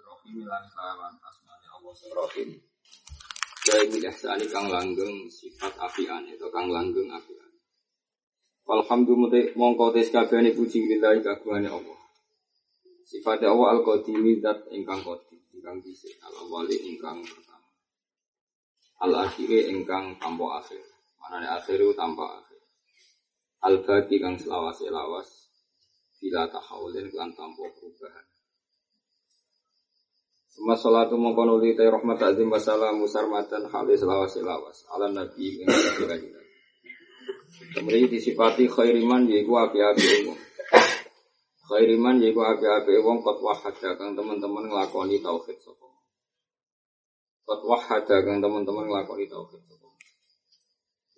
Rahim lan kelawan asmane Allah Rahim. Dari bilasani kang langgeng sifat apian itu kang langgeng apian. Alhamdulillah mongko tes kabehane puji lillahi kagungane Allah. Sifatnya Allah al-qadimi dat ingkang qadim, ingkang dhisik, al-awwali ingkang pertama. Al-akhiri ingkang tanpa akhir. Manane akhiru tanpa akhir. Al-baqi kang selawas-lawas bila tahawulin kan tanpa perubahan. Semua salatu mongkon uli ta rahmat azim wa salamu sarmatan halis lawas lawas ala nabi ing kanjeng Kemudian disifati khairiman yaiku api-api wong. Khairiman yaiku api-api wong kot wahada kang teman-teman nglakoni tauhid sapa. Kot wahada kang teman-teman nglakoni tauhid sapa.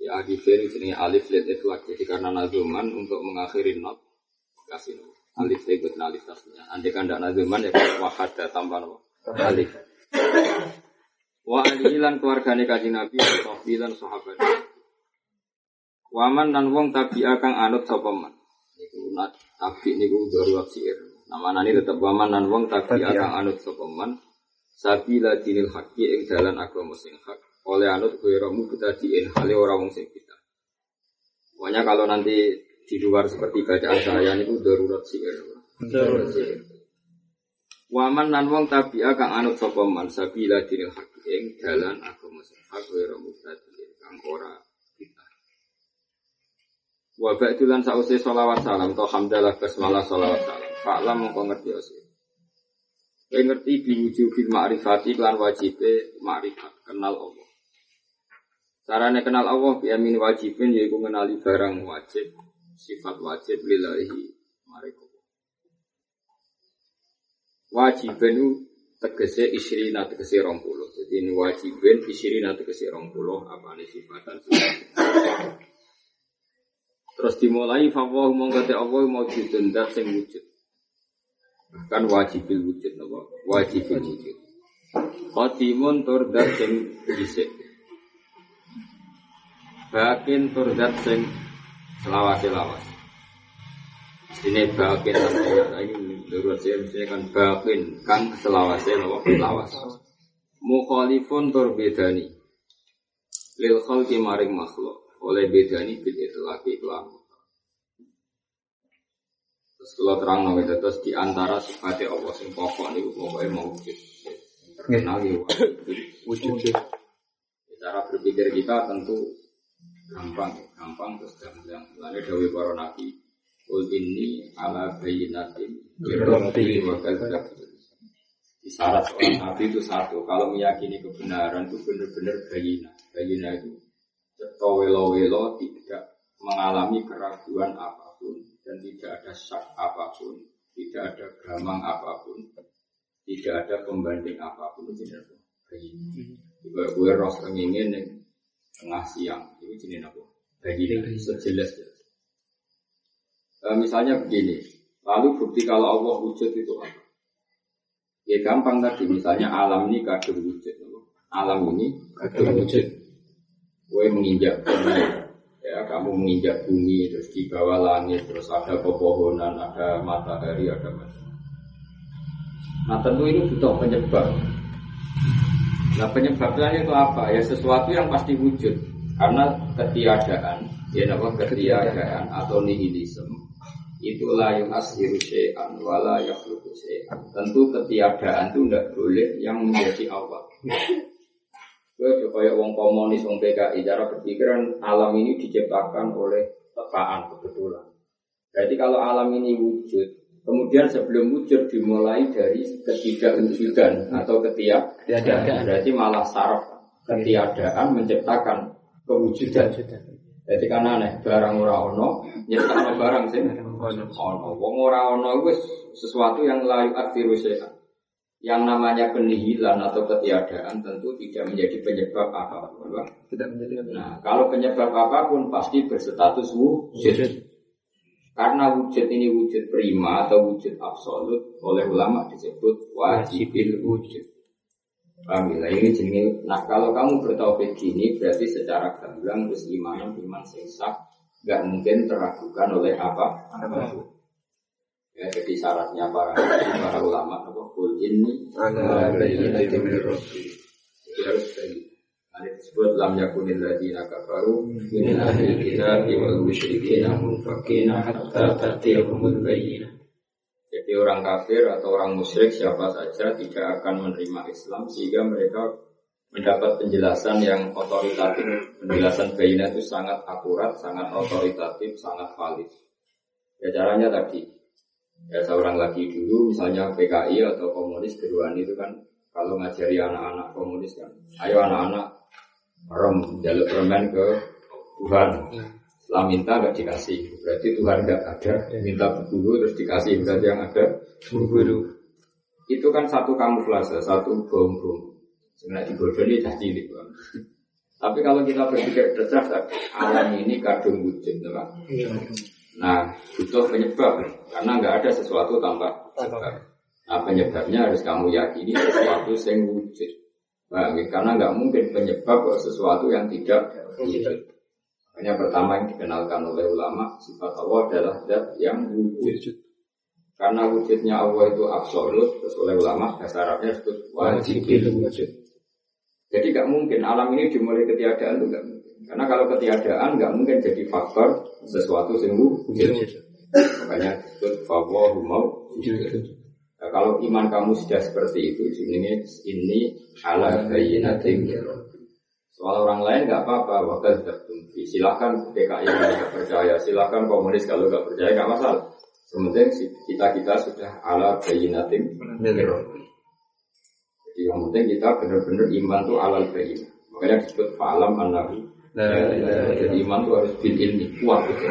Ya adifin jenenge alif lit iflak jadi karena nazuman untuk mengakhiri not kasih. Alif ikut alif tasnya. Andai kan tidak nazuman ya kot wahada no. Alif. Wa alihi lan keluargane kanjeng Nabi wa sahabat. Waman nan wong tabi kang anut sapa man. Niku nat tabi niku darurat sir. Namanane tetep waman nan wong tabi kang anut sapa man. Sabila dinil haqqi ing dalan agama sing hak. Oleh anut kuiramu kita diin hale ora wong sing kita. Pokoknya kalau nanti di luar seperti bacaan saya niku darurat sir. Darurat sir. Waman nan wong tabi kang anut sapa man sabila dinil haqqi ing dalan agama sing hak kita diin kang ora Wa ba'dulan sa'usai sholawat salam Toh hamdalah basmalah sholawat salam. Fa'lam mongko ngerti osir Kau ngerti biwujuh bil ma'rifati Klan wajibnya ma'rifat Kenal Allah. Caranya kenal Allah Biamin wajibin Yaitu mengenali barang wajib Sifat wajib lillahi Mariko Wajibin itu tegese isrina tegese rong puluh. Jadi ini wajibin isrina tegese rong puluh. Apa ini sifatan sifat. Terus dimulai fawwah mongkate Allah maujudun dat sing wujud. Kan wajibil wujud napa? Wajibil wujud. Qadimun tur dat sing dhisik. Bakin tur dat sing selawas-selawas. Ini bakin ini darurat saya misalnya kan bakin kan selawasnya napa? Selawas. Mukhalifun tur bedani. Lil khalqi maring makhluk oleh bedani bil lagi kelam. Terus kalau terang nabi terus di antara sifatnya Allah sing pokok nih pokoknya mau wujud. Terkenal ya wujud. Cara berpikir kita tentu gampang, gampang terus gampang. Lalu dawi para nabi, Kul ini ala bayinatin Di syarat seorang nabi itu satu Kalau meyakini kebenaran itu benar-benar bayina Bayina itu welo-welo tidak mengalami keraguan apa pun dan tidak ada syak apa pun, tidak ada gamang apa pun, tidak ada pembanding apa pun jenis apa? Jika gue ros kengingin tengah siang itu jenis apa? Bayi sejelas jelas. E, misalnya begini, lalu bukti kalau Allah wujud itu apa? Ya gampang tadi, misalnya alam ini kadung wujud. Alam ini kadung wujud. Gue menginjak bumi, ya kamu menginjak bumi, terus di bawah langit, terus ada pepohonan, ada matahari, ada macam. Nah tentu ini butuh penyebab. Nah penyebabnya itu apa? Ya sesuatu yang pasti wujud karena ketiadaan, ya nama ketiadaan atau nihilisme itulah yang ashiru syai'an wala yakhluqu syai'an. Tentu ketiadaan itu tidak boleh yang menjadi awal. Gue coba ya wong komunis, wong PKI, cara berpikiran alam ini diciptakan oleh tekaan kebetulan. Berarti kalau alam ini wujud, kemudian sebelum wujud dimulai dari ketidakwujudan atau ketiadaan. Berarti malah saraf ketiadaan menciptakan kewujudan. Jadi karena aneh, barang ora ono, nyiptakno barang sih. Ono, wong ora ono itu sesuatu yang layu akhiru yang namanya penihilan atau ketiadaan tentu tidak menjadi penyebab apa pun. Tidak menjadi. Nah, kalau penyebab apa pun pasti berstatus wujud. Karena wujud ini wujud prima atau wujud absolut oleh ulama disebut wajibil wujud. Paham ya? Ini jenis. Nah kalau kamu bertauhid gini berarti secara gamblang terus iman iman sesat nggak mungkin teragukan oleh apa? Apa? Ya, jadi syaratnya para para ulama apa kul ini. Jadi harus dari ada disebut lam yakunil ladina kafaru min ahli kitab wal musyrikin munfakina hatta ta'tiyahumul bayyinah. Jadi orang kafir atau orang musyrik siapa saja tidak akan menerima Islam sehingga mereka mendapat penjelasan yang otoritatif. Penjelasan bayinah itu sangat akurat, sangat otoritatif, sangat valid. Ya caranya tadi, ya seorang lagi dulu misalnya PKI atau komunis keduaan itu kan kalau ngajari anak-anak komunis kan, ayo anak-anak rem jaluk permen ke Tuhan. Setelah minta nggak dikasih, berarti Tuhan nggak ada. Minta dulu terus dikasih berarti yang ada guru. Itu kan satu kamuflase, satu bom-bom. Sebenarnya dibodohi dah cilik. Tapi kalau kita berpikir cerdas, alam ini kadung wujud, Pak. Nah, butuh penyebab karena nggak ada sesuatu tanpa sebab. Nah, penyebabnya harus kamu yakini sesuatu yang wujud. Nah, karena nggak mungkin penyebab sesuatu yang tidak wujud. Makanya pertama yang dikenalkan oleh ulama sifat Allah adalah zat yang wujud. Karena wujudnya Allah itu absolut, terus oleh ulama dasar Arabnya disebut wajib wujud. Jadi nggak mungkin alam ini dimulai ketiadaan itu nggak mungkin. Karena kalau ketiadaan nggak mungkin jadi faktor sesuatu yang wujud. Makanya disebut fawahu mau Nah, kalau iman kamu sudah seperti itu, ini ini ala bayinatin Soal orang lain nggak apa-apa, tertumpi. Silahkan PKI kalau nggak percaya, silahkan komunis kalau nggak percaya nggak masalah. Sementing kita kita sudah ala bayinatin Jadi yang penting kita benar-benar iman tuh alal bayinah. Makanya disebut falam anahu. Jadi iman tuh harus bil ilmi kuat. Gitu.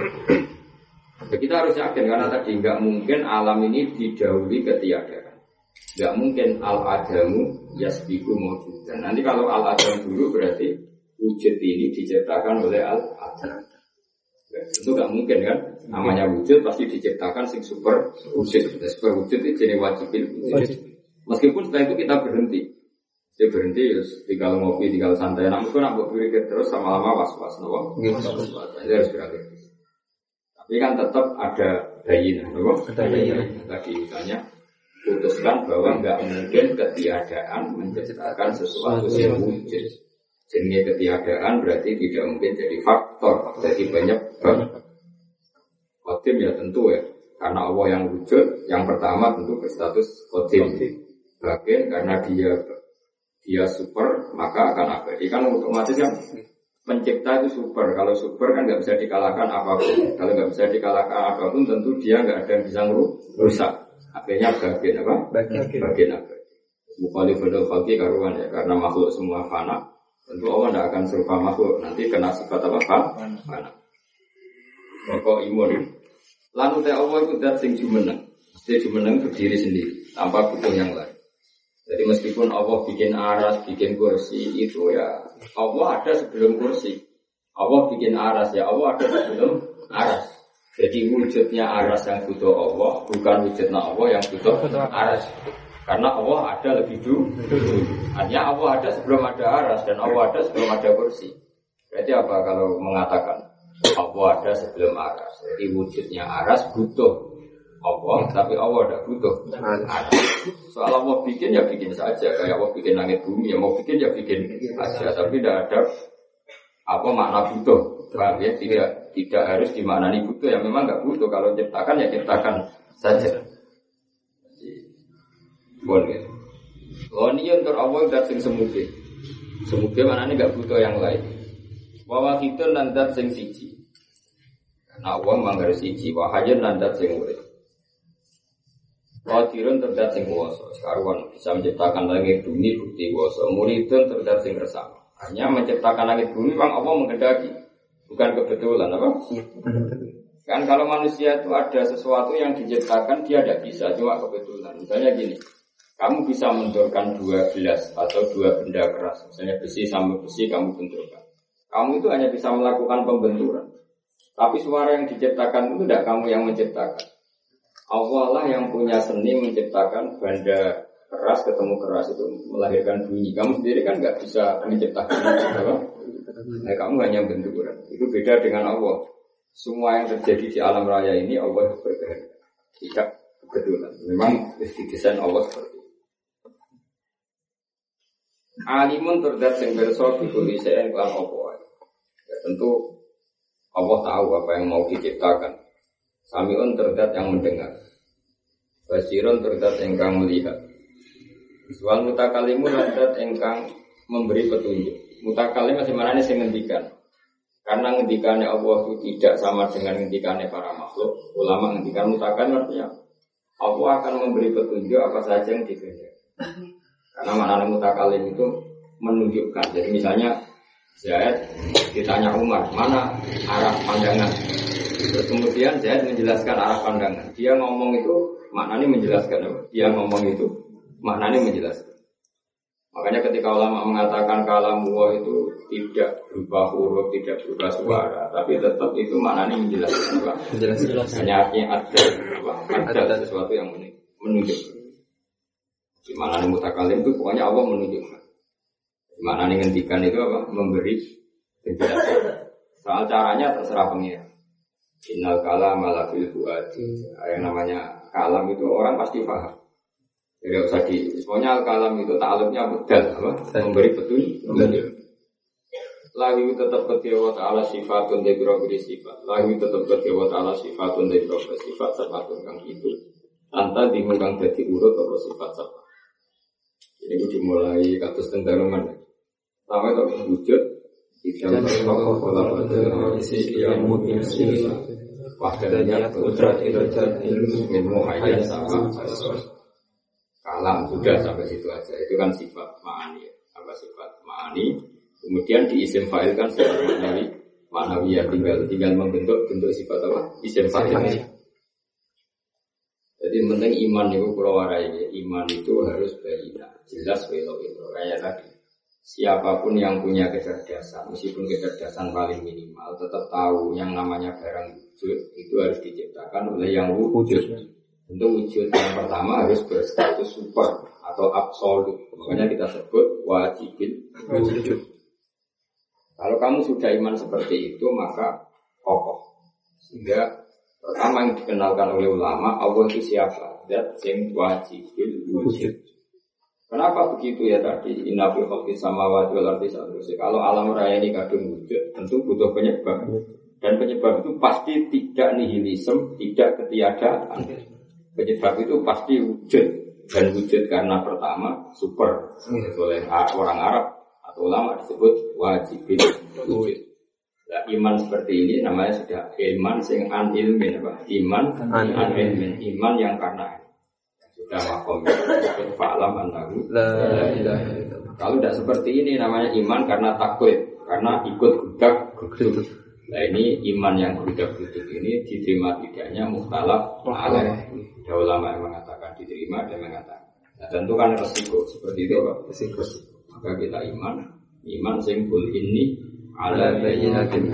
Ya, kita harus yakin karena tadi nggak mungkin alam ini didahului ketiadaan. Nggak mungkin al adamu yasbiku mawjudan. Nanti kalau al adam dulu berarti wujud ini diciptakan oleh al adam. Tentu nggak mungkin kan? Namanya wujud pasti diciptakan sing super wujud. Super wujud itu jadi wajibin wujud. Meskipun setelah itu kita berhenti. Dia berhenti, ya, tinggal ngopi, tinggal santai. Namun kan aku berpikir terus sama lama was-was, nopo. Jadi harus berakhir. Tapi kan tetap ada bayinah, nopo. Tadi misalnya putuskan bahwa nggak mungkin ketiadaan menciptakan sesuatu yang wujud. Jadi ketiadaan berarti tidak mungkin jadi faktor, jadi banyak Kodim ya tentu ya, karena Allah yang wujud, yang pertama tentu berstatus kodim. Bagian karena dia dia super, maka akan abadi. Kan otomatis kan pencipta itu super. Kalau super kan nggak bisa dikalahkan apa pun. Kalau nggak bisa dikalahkan apa pun, tentu dia nggak ada yang bisa merusak. Akhirnya bagian apa? Bagian, bagian apa? Mukhalif pada fakir karuan ya, karena makhluk semua fana. Tentu Allah tidak akan serupa makhluk. Nanti kena sifat apa? Fana. Pokok imun. Lalu teh Allah itu dat sing jumeneng. Dia jumeneng berdiri sendiri, tanpa butuh yang lain. Jadi meskipun Allah bikin aras, bikin kursi itu ya Allah ada sebelum kursi. Allah bikin aras ya Allah ada sebelum aras. Jadi wujudnya aras yang butuh Allah bukan wujudnya Allah yang butuh aras. Karena Allah ada lebih dulu. Artinya Allah ada sebelum ada aras dan Allah ada sebelum ada kursi. Berarti apa kalau mengatakan Allah ada sebelum aras? Jadi wujudnya aras butuh Allah, tapi Allah tidak butuh aras. Soal Allah bikin ya bikin saja. Kayak Allah bikin langit bumi ya mau bikin ya bikin saja. Tapi tidak ada apa makna butuh. Paham ya? Tidak tidak harus dimaknani butuh yang memang nggak butuh kalau ciptakan ya ciptakan saja boleh oh ini untuk Allah dan sing semuge semuge mana ini nggak butuh yang lain bahwa kita nandat sing siji karena Allah manggar siji wahajan nandat sing urip Qadirun terdat sing kuwasa bisa menciptakan langit bumi bukti kuwasa Muridun terdat sing resama Hanya menciptakan langit bumi Bang Allah mengendaki Bukan kebetulan apa? Kan kalau manusia itu ada sesuatu yang diciptakan dia tidak bisa cuma kebetulan. Misalnya gini, kamu bisa mendorkan dua gelas atau dua benda keras, misalnya besi sama besi kamu benturkan. Kamu itu hanya bisa melakukan pembenturan. Tapi suara yang diciptakan itu tidak kamu yang menciptakan. Allah lah yang punya seni menciptakan benda keras ketemu keras itu melahirkan bunyi. Kamu sendiri kan nggak bisa menciptakan apa? Nah, kamu hanya benturan. Itu beda dengan Allah. Semua yang terjadi di alam raya ini Allah berkehendak. Tidak kebetulan. Memang didesain Allah seperti itu. Alimun terdat sing berso bikuli sein kelan opo Ya tentu Allah tahu apa yang mau diciptakan. Samiun terdat yang mendengar. Basirun terdat engkang melihat. Wal mutakalimu terdat engkang memberi petunjuk. Mutakalim masih mana nih ngendikan. Karena ngendikannya Allah itu tidak sama dengan ngendikannya para makhluk. Ulama ngendikan mutakalim artinya Allah akan memberi petunjuk apa saja yang dikehendaki. Karena mana mutakalim itu menunjukkan. Jadi misalnya Zaid ditanya Umar, mana arah pandangan? Terus kemudian Zaid menjelaskan arah pandangan. Dia ngomong itu maknanya menjelaskan. Dia ngomong itu maknanya menjelaskan. Makanya ketika ulama mengatakan kalam Allah itu tidak berubah huruf, tidak berubah suara, tapi tetap itu maknanya menjelaskan apa? Menjelaskan. Hanya artinya ada, ada sesuatu yang menunjukkan. Di mana nih mutakalim itu pokoknya Allah menunjukkan. Mana nih ngendikan itu apa? Memberi penjelasan. Soal caranya terserah pengira. Innal kalam ala fil Yang namanya kalam itu orang pasti paham. Jadi usah di, semuanya al-kalam itu ta'alumnya bedal, apa? Memberi petunjuk. Lagi tetap ketiwa ta'ala sifatun dari berbagai sifat. Lagi tetap ketiwa ta'ala sifatun dari berbagai sifat sifatun kang itu. Anta dimungkang jadi urut atau sifat sifat. Ini dimulai katus tentaruman. Pertama itu wujud. Idam berkokok pola pada isi yang mungkin sila. Wahdanya kudrat ilmu ilmu hayat sama kalam sudah sampai situ aja. Itu kan sifat ma'ani apa sifat ma'ani? Kemudian di isim fa'il kan sifat ma'nawi. Ma'nawi ya tinggal tinggal membentuk bentuk sifat apa? Isim fa'il. Jadi penting iman itu pulau warai iman itu harus berina jelas welo itu. Kayak tadi siapa pun yang punya kecerdasan meskipun kecerdasan paling minimal tetap tahu yang namanya barang wujud itu harus diciptakan oleh yang wujud Tentu wujud yang pertama harus berstatus super atau absolut. Makanya kita sebut wajibin wujud. Kalau kamu sudah iman seperti itu, maka kokoh. Sehingga pertama yang dikenalkan oleh ulama, Allah itu siapa? Dat sing wajibin wujud. Kenapa begitu ya tadi? Inna fi khalqis samawati wal ardi Kalau alam raya ini kadung wujud, tentu butuh penyebab. Dan penyebab itu pasti tidak nihilisme, tidak ketiadaan. Penyebab itu pasti wujud dan wujud karena pertama super oleh orang Arab atau ulama disebut wajibin wujud. Nah, iman seperti ini namanya sudah iman sing an ilmin apa? Iman an, an ilmin, iman yang karena sudah makom. Fa'lam annahu. Kalau tidak seperti ini namanya iman karena takut, karena ikut gudak Nah ini iman yang budak-budak ini diterima tidaknya muhtalaf alaih. Ada ulama yang mengatakan diterima dan mengatakan. Nah tentu kan resiko. Seperti itu Pak. Resiko. Maka kita iman, iman simpul ini ala bayyinatin